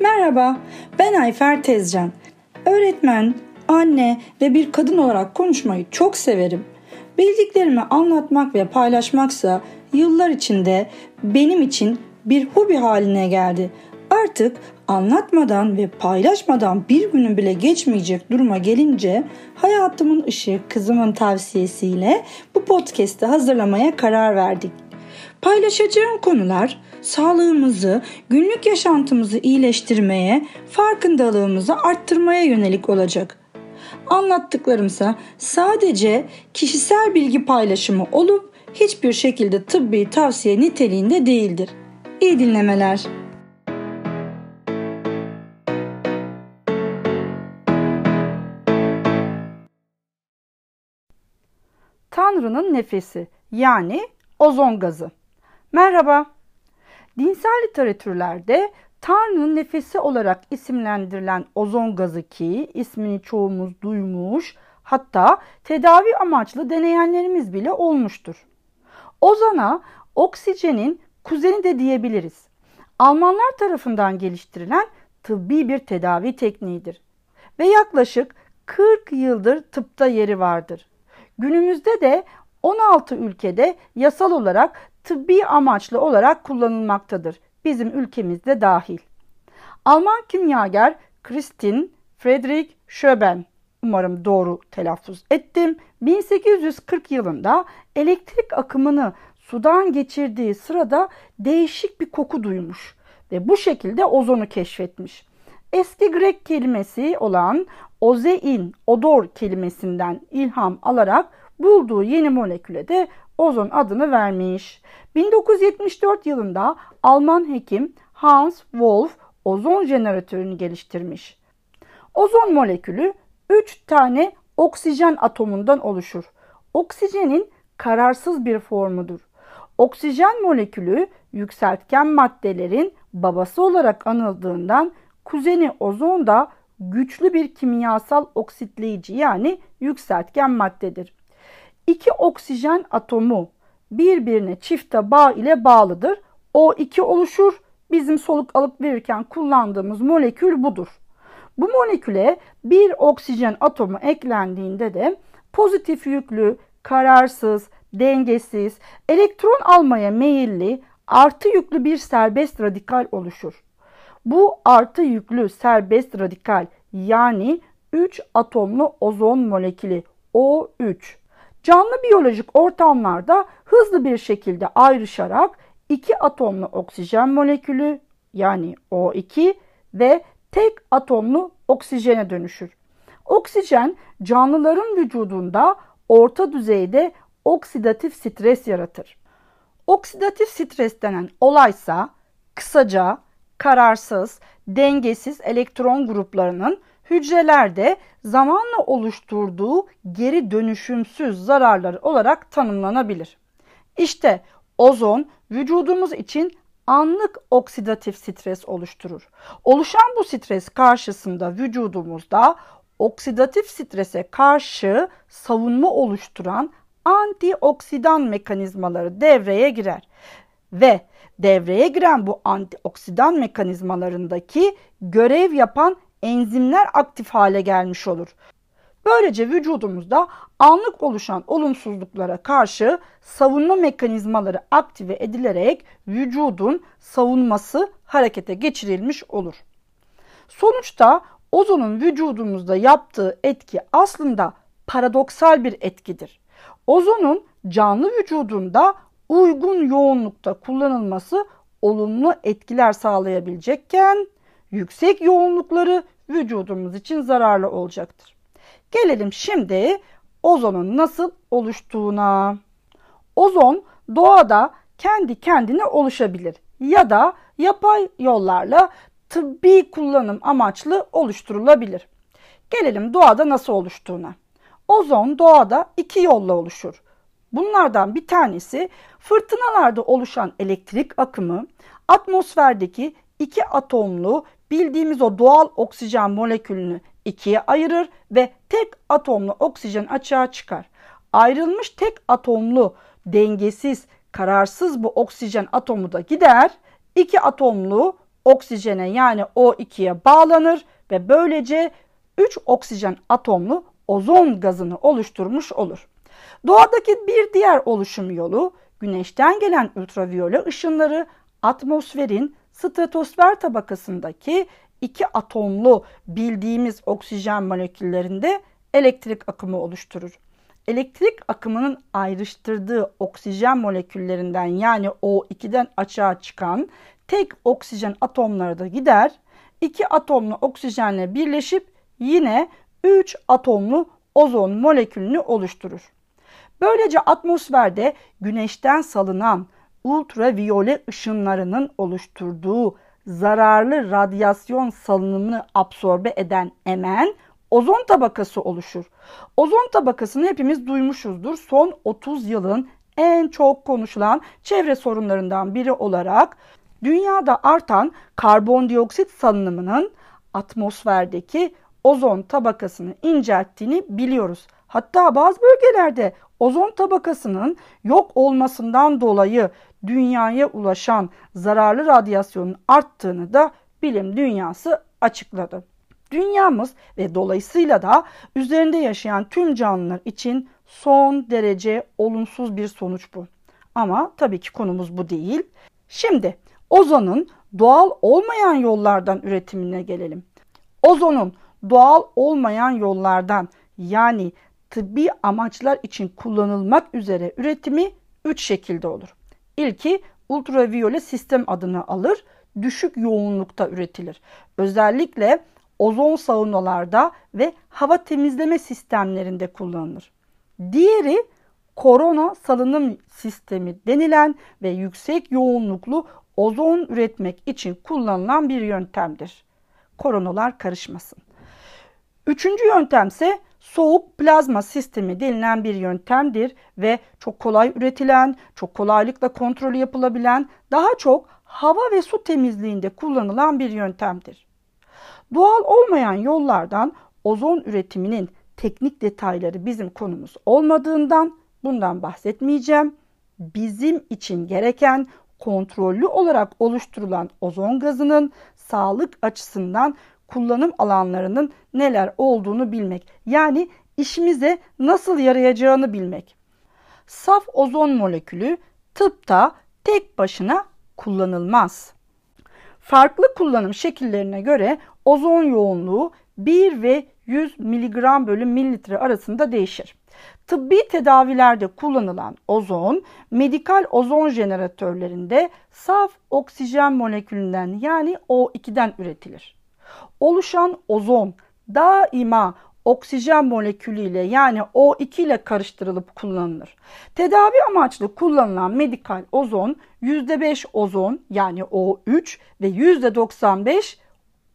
Merhaba, ben Ayfer Tezcan. Öğretmen, anne ve bir kadın olarak konuşmayı çok severim. Bildiklerimi anlatmak ve paylaşmaksa yıllar içinde benim için bir hobi haline geldi. Artık anlatmadan ve paylaşmadan bir günün bile geçmeyecek duruma gelince hayatımın ışığı kızımın tavsiyesiyle bu podcast'i hazırlamaya karar verdik. Paylaşacağım konular sağlığımızı, günlük yaşantımızı iyileştirmeye, farkındalığımızı arttırmaya yönelik olacak. Anlattıklarımsa sadece kişisel bilgi paylaşımı olup hiçbir şekilde tıbbi tavsiye niteliğinde değildir. İyi dinlemeler. Tanrı'nın nefesi yani ozon gazı. Merhaba. Dinsel literatürlerde Tanrı'nın nefesi olarak isimlendirilen ozon gazı ki ismini çoğumuz duymuş hatta tedavi amaçlı deneyenlerimiz bile olmuştur. Ozona oksijenin kuzeni de diyebiliriz. Almanlar tarafından geliştirilen tıbbi bir tedavi tekniğidir ve yaklaşık 40 yıldır tıpta yeri vardır. Günümüzde de 16 ülkede yasal olarak tıbbi amaçlı olarak kullanılmaktadır. Bizim ülkemizde dahil. Alman kimyager Christine Friedrich Schöben umarım doğru telaffuz ettim. 1840 yılında elektrik akımını sudan geçirdiği sırada değişik bir koku duymuş ve bu şekilde ozonu keşfetmiş. Eski Grek kelimesi olan ozein, odor kelimesinden ilham alarak bulduğu yeni moleküle de ozon adını vermiş. 1974 yılında Alman hekim Hans Wolf ozon jeneratörünü geliştirmiş. Ozon molekülü 3 tane oksijen atomundan oluşur. Oksijenin kararsız bir formudur. Oksijen molekülü yükseltgen maddelerin babası olarak anıldığından kuzeni ozon da güçlü bir kimyasal oksitleyici yani yükseltgen maddedir. İki oksijen atomu birbirine çifte bağ ile bağlıdır. O iki oluşur. Bizim soluk alıp verirken kullandığımız molekül budur. Bu moleküle bir oksijen atomu eklendiğinde de pozitif yüklü, kararsız, dengesiz, elektron almaya meyilli, artı yüklü bir serbest radikal oluşur. Bu artı yüklü serbest radikal yani 3 atomlu ozon molekülü O3 canlı biyolojik ortamlarda hızlı bir şekilde ayrışarak iki atomlu oksijen molekülü yani O2 ve tek atomlu oksijene dönüşür. Oksijen canlıların vücudunda orta düzeyde oksidatif stres yaratır. Oksidatif stres denen olaysa kısaca kararsız, dengesiz elektron gruplarının hücrelerde zamanla oluşturduğu geri dönüşümsüz zararlar olarak tanımlanabilir. İşte ozon vücudumuz için anlık oksidatif stres oluşturur. Oluşan bu stres karşısında vücudumuzda oksidatif strese karşı savunma oluşturan antioksidan mekanizmaları devreye girer ve devreye giren bu antioksidan mekanizmalarındaki görev yapan enzimler aktif hale gelmiş olur. Böylece vücudumuzda anlık oluşan olumsuzluklara karşı savunma mekanizmaları aktive edilerek vücudun savunması harekete geçirilmiş olur. Sonuçta ozonun vücudumuzda yaptığı etki aslında paradoksal bir etkidir. Ozonun canlı vücudunda uygun yoğunlukta kullanılması olumlu etkiler sağlayabilecekken yüksek yoğunlukları vücudumuz için zararlı olacaktır. Gelelim şimdi ozonun nasıl oluştuğuna. Ozon doğada kendi kendine oluşabilir ya da yapay yollarla tıbbi kullanım amaçlı oluşturulabilir. Gelelim doğada nasıl oluştuğuna. Ozon doğada iki yolla oluşur. Bunlardan bir tanesi fırtınalarda oluşan elektrik akımı atmosferdeki iki atomlu bildiğimiz o doğal oksijen molekülünü ikiye ayırır ve tek atomlu oksijen açığa çıkar. Ayrılmış tek atomlu dengesiz, kararsız bu oksijen atomu da gider. İki atomlu oksijene yani O2'ye bağlanır ve böylece 3 oksijen atomlu ozon gazını oluşturmuş olur. Doğadaki bir diğer oluşum yolu güneşten gelen ultraviyole ışınları atmosferin stratosfer tabakasındaki iki atomlu bildiğimiz oksijen moleküllerinde elektrik akımı oluşturur. Elektrik akımının ayrıştırdığı oksijen moleküllerinden yani O2'den açığa çıkan tek oksijen atomları da gider. İki atomlu oksijenle birleşip yine 3 atomlu ozon molekülünü oluşturur. Böylece atmosferde güneşten salınan ultraviyole ışınlarının oluşturduğu zararlı radyasyon salınımını absorbe eden emen ozon tabakası oluşur. Ozon tabakasını hepimiz duymuşuzdur. Son 30 yılın en çok konuşulan çevre sorunlarından biri olarak dünyada artan karbondioksit salınımının atmosferdeki ozon tabakasını incelttiğini biliyoruz. Hatta bazı bölgelerde ozon tabakasının yok olmasından dolayı dünyaya ulaşan zararlı radyasyonun arttığını da bilim dünyası açıkladı. Dünyamız ve dolayısıyla da üzerinde yaşayan tüm canlılar için son derece olumsuz bir sonuç bu. Ama tabii ki konumuz bu değil. Şimdi ozonun doğal olmayan yollardan üretimine gelelim. Ozonun doğal olmayan yollardan yani tıbbi amaçlar için kullanılmak üzere üretimi 3 şekilde olur. İlki ultraviyole sistem adını alır. Düşük yoğunlukta üretilir. Özellikle ozon saunalarda ve hava temizleme sistemlerinde kullanılır. Diğeri korona salınım sistemi denilen ve yüksek yoğunluklu ozon üretmek için kullanılan bir yöntemdir. Koronalar karışmasın. Üçüncü yöntem ise soğuk plazma sistemi denilen bir yöntemdir ve çok kolay üretilen, çok kolaylıkla kontrolü yapılabilen, daha çok hava ve su temizliğinde kullanılan bir yöntemdir. Doğal olmayan yollardan ozon üretiminin teknik detayları bizim konumuz olmadığından bundan bahsetmeyeceğim. Bizim için gereken kontrollü olarak oluşturulan ozon gazının sağlık açısından kullanım alanlarının neler olduğunu bilmek. Yani işimize nasıl yarayacağını bilmek. Saf ozon molekülü tıpta tek başına kullanılmaz. Farklı kullanım şekillerine göre ozon yoğunluğu 1 ve 100 mg bölü mililitre arasında değişir. Tıbbi tedavilerde kullanılan ozon, medikal ozon jeneratörlerinde saf oksijen molekülünden yani O2'den üretilir. Oluşan ozon daima oksijen molekülüyle yani O2 ile karıştırılıp kullanılır. Tedavi amaçlı kullanılan medikal ozon %5 ozon yani O3 ve %95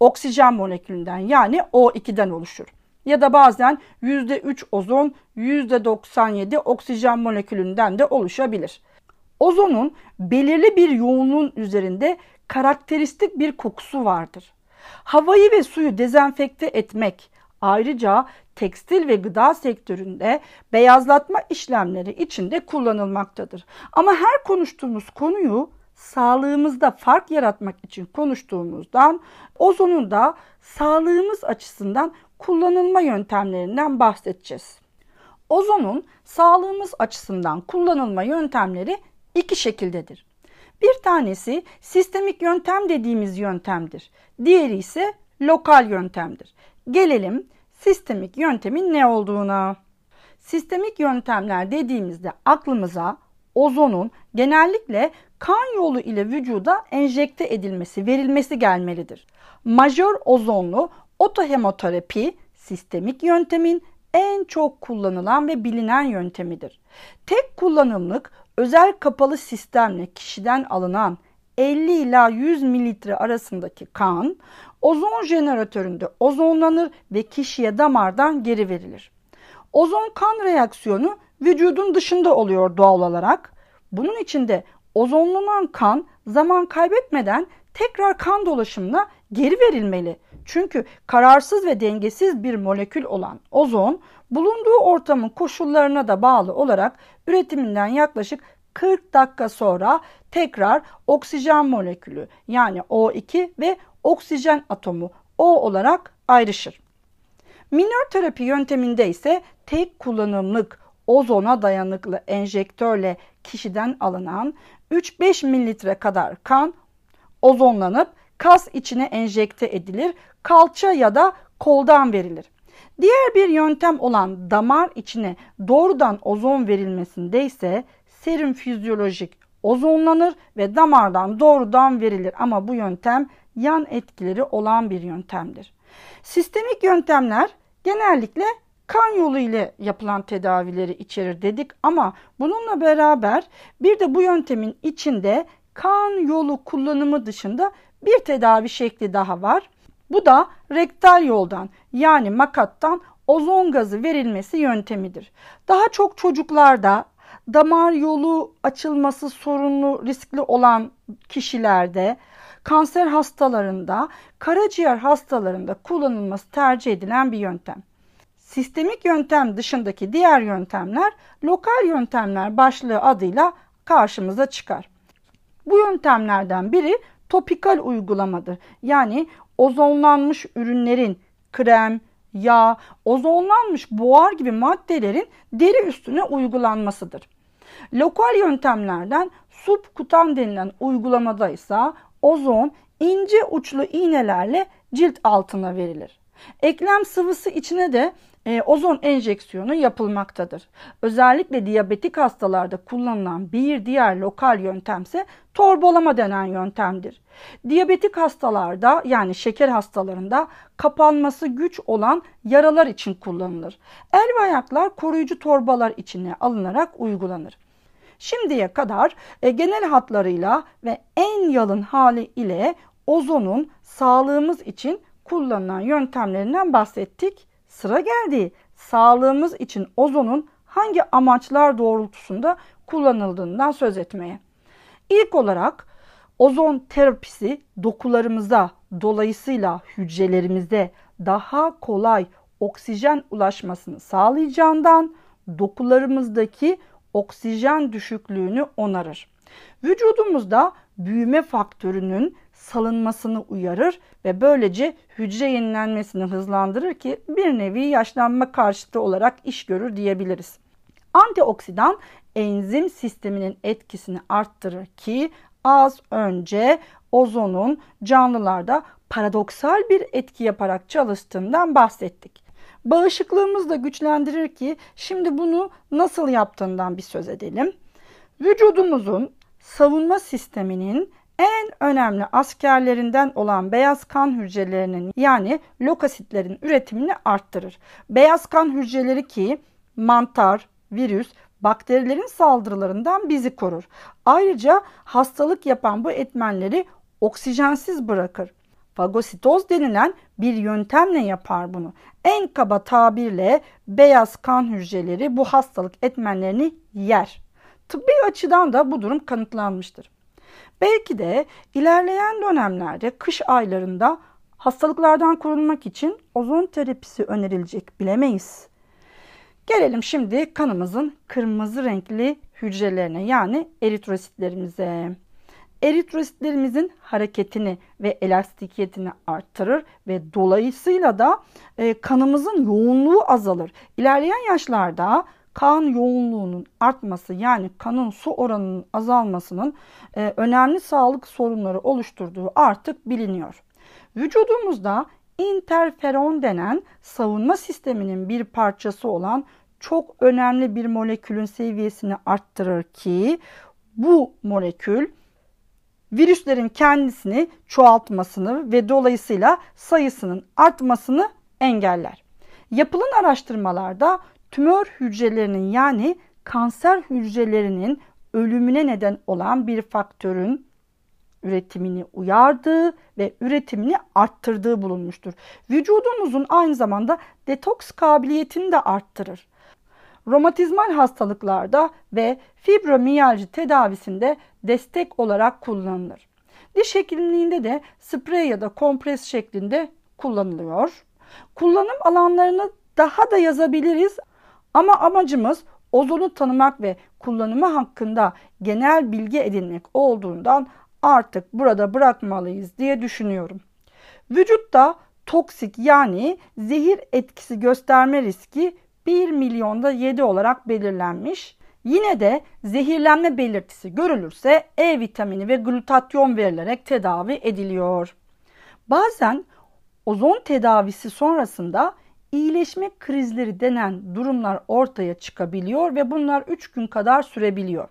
oksijen molekülünden yani O2'den oluşur. Ya da bazen %3 ozon, %97 oksijen molekülünden de oluşabilir. Ozonun belirli bir yoğunluğun üzerinde karakteristik bir kokusu vardır. Havayı ve suyu dezenfekte etmek, ayrıca tekstil ve gıda sektöründe beyazlatma işlemleri içinde kullanılmaktadır. Ama her konuştuğumuz konuyu sağlığımızda fark yaratmak için konuştuğumuzdan ozonun da sağlığımız açısından kullanılma yöntemlerinden bahsedeceğiz. Ozonun sağlığımız açısından kullanılma yöntemleri iki şekildedir. Bir tanesi sistemik yöntem dediğimiz yöntemdir. Diğeri ise lokal yöntemdir. Gelelim sistemik yöntemin ne olduğuna. Sistemik yöntemler dediğimizde aklımıza ozonun genellikle kan yolu ile vücuda enjekte edilmesi, verilmesi gelmelidir. Majör ozonlu otohemoterapi sistemik yöntemin en çok kullanılan ve bilinen yöntemidir. Tek kullanımlık özel kapalı sistemle kişiden alınan 50 ila 100 mililitre arasındaki kan ozon jeneratöründe ozonlanır ve kişiye damardan geri verilir. Ozon kan reaksiyonu vücudun dışında oluyor doğal olarak. Bunun için de ozonlanan kan zaman kaybetmeden tekrar kan dolaşımına geri verilmeli. Çünkü kararsız ve dengesiz bir molekül olan ozon bulunduğu ortamın koşullarına da bağlı olarak üretiminden yaklaşık 40 dakika sonra tekrar oksijen molekülü yani O2 ve oksijen atomu O olarak ayrışır. Minör terapi yönteminde ise tek kullanımlık ozona dayanıklı enjektörle kişiden alınan 3-5 mililitre kadar kan ozonlanıp kas içine enjekte edilir, kalça ya da koldan verilir. Diğer bir yöntem olan damar içine doğrudan ozon verilmesinde ise serum fizyolojik ozonlanır ve damardan doğrudan verilir ama bu yöntem yan etkileri olan bir yöntemdir. Sistemik yöntemler genellikle kan yolu ile yapılan tedavileri içerir dedik ama bununla beraber bir de bu yöntemin içinde kan yolu kullanımı dışında bir tedavi şekli daha var. Bu da rektal yoldan yani makattan ozon gazı verilmesi yöntemidir. Daha çok çocuklarda damar yolu açılması sorunlu riskli olan kişilerde kanser hastalarında, karaciğer hastalarında kullanılması tercih edilen bir yöntem. Sistemik yöntem dışındaki diğer yöntemler lokal yöntemler başlığı adıyla karşımıza çıkar. Bu yöntemlerden biri topikal uygulamadır. Yani ozonlanmış ürünlerin krem, yağ, ozonlanmış buhar gibi maddelerin deri üstüne uygulanmasıdır. Lokal yöntemlerden subkutan denilen uygulamada ise ozon ince uçlu iğnelerle cilt altına verilir. Eklem sıvısı içine de e, ozon enjeksiyonu yapılmaktadır. Özellikle diyabetik hastalarda kullanılan bir diğer lokal yöntemse torbolama denen yöntemdir. Diyabetik hastalarda yani şeker hastalarında kapanması güç olan yaralar için kullanılır. El ve ayaklar koruyucu torbalar içine alınarak uygulanır. Şimdiye kadar e, genel hatlarıyla ve en yalın hali ile ozonun sağlığımız için kullanılan yöntemlerinden bahsettik. Sıra geldi sağlığımız için ozonun hangi amaçlar doğrultusunda kullanıldığından söz etmeye. İlk olarak ozon terapisi dokularımıza dolayısıyla hücrelerimize daha kolay oksijen ulaşmasını sağlayacağından dokularımızdaki oksijen düşüklüğünü onarır. Vücudumuzda büyüme faktörünün salınmasını uyarır ve böylece hücre yenilenmesini hızlandırır ki bir nevi yaşlanma karşıtı olarak iş görür diyebiliriz. Antioksidan enzim sisteminin etkisini arttırır ki az önce ozonun canlılarda paradoksal bir etki yaparak çalıştığından bahsettik. Bağışıklığımızı da güçlendirir ki şimdi bunu nasıl yaptığından bir söz edelim. Vücudumuzun savunma sisteminin en önemli askerlerinden olan beyaz kan hücrelerinin yani lokasitlerin üretimini arttırır. Beyaz kan hücreleri ki mantar, virüs, bakterilerin saldırılarından bizi korur. Ayrıca hastalık yapan bu etmenleri oksijensiz bırakır. Fagositoz denilen bir yöntemle yapar bunu. En kaba tabirle beyaz kan hücreleri bu hastalık etmenlerini yer. Tıbbi açıdan da bu durum kanıtlanmıştır. Belki de ilerleyen dönemlerde kış aylarında hastalıklardan korunmak için ozon terapisi önerilecek bilemeyiz. Gelelim şimdi kanımızın kırmızı renkli hücrelerine yani eritrositlerimize. Eritrositlerimizin hareketini ve elastikiyetini arttırır ve dolayısıyla da e, kanımızın yoğunluğu azalır. İlerleyen yaşlarda kan yoğunluğunun artması yani kanın su oranının azalmasının e, önemli sağlık sorunları oluşturduğu artık biliniyor. Vücudumuzda interferon denen savunma sisteminin bir parçası olan çok önemli bir molekülün seviyesini arttırır ki bu molekül virüslerin kendisini çoğaltmasını ve dolayısıyla sayısının artmasını engeller. Yapılan araştırmalarda tümör hücrelerinin yani kanser hücrelerinin ölümüne neden olan bir faktörün üretimini uyardığı ve üretimini arttırdığı bulunmuştur. Vücudumuzun aynı zamanda detoks kabiliyetini de arttırır. Romatizmal hastalıklarda ve fibromiyalji tedavisinde destek olarak kullanılır. Diş hekimliğinde de sprey ya da kompres şeklinde kullanılıyor. Kullanım alanlarını daha da yazabiliriz ama amacımız ozonu tanımak ve kullanımı hakkında genel bilgi edinmek olduğundan artık burada bırakmalıyız diye düşünüyorum. Vücutta toksik yani zehir etkisi gösterme riski 1 milyonda 7 olarak belirlenmiş. Yine de zehirlenme belirtisi görülürse E vitamini ve glutatyon verilerek tedavi ediliyor. Bazen ozon tedavisi sonrasında iyileşme krizleri denen durumlar ortaya çıkabiliyor ve bunlar 3 gün kadar sürebiliyor.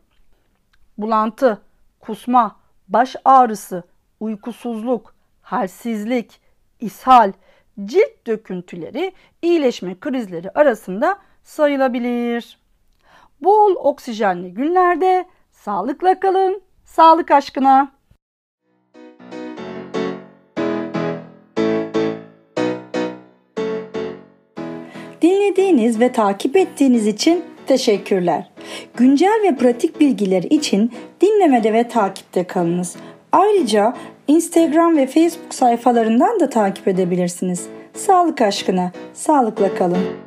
Bulantı, kusma, baş ağrısı, uykusuzluk, halsizlik, ishal, cilt döküntüleri iyileşme krizleri arasında sayılabilir. Bol oksijenli günlerde sağlıkla kalın, sağlık aşkına. Dinlediğiniz ve takip ettiğiniz için teşekkürler. Güncel ve pratik bilgiler için dinlemede ve takipte kalınız. Ayrıca Instagram ve Facebook sayfalarından da takip edebilirsiniz. Sağlık aşkına, sağlıkla kalın.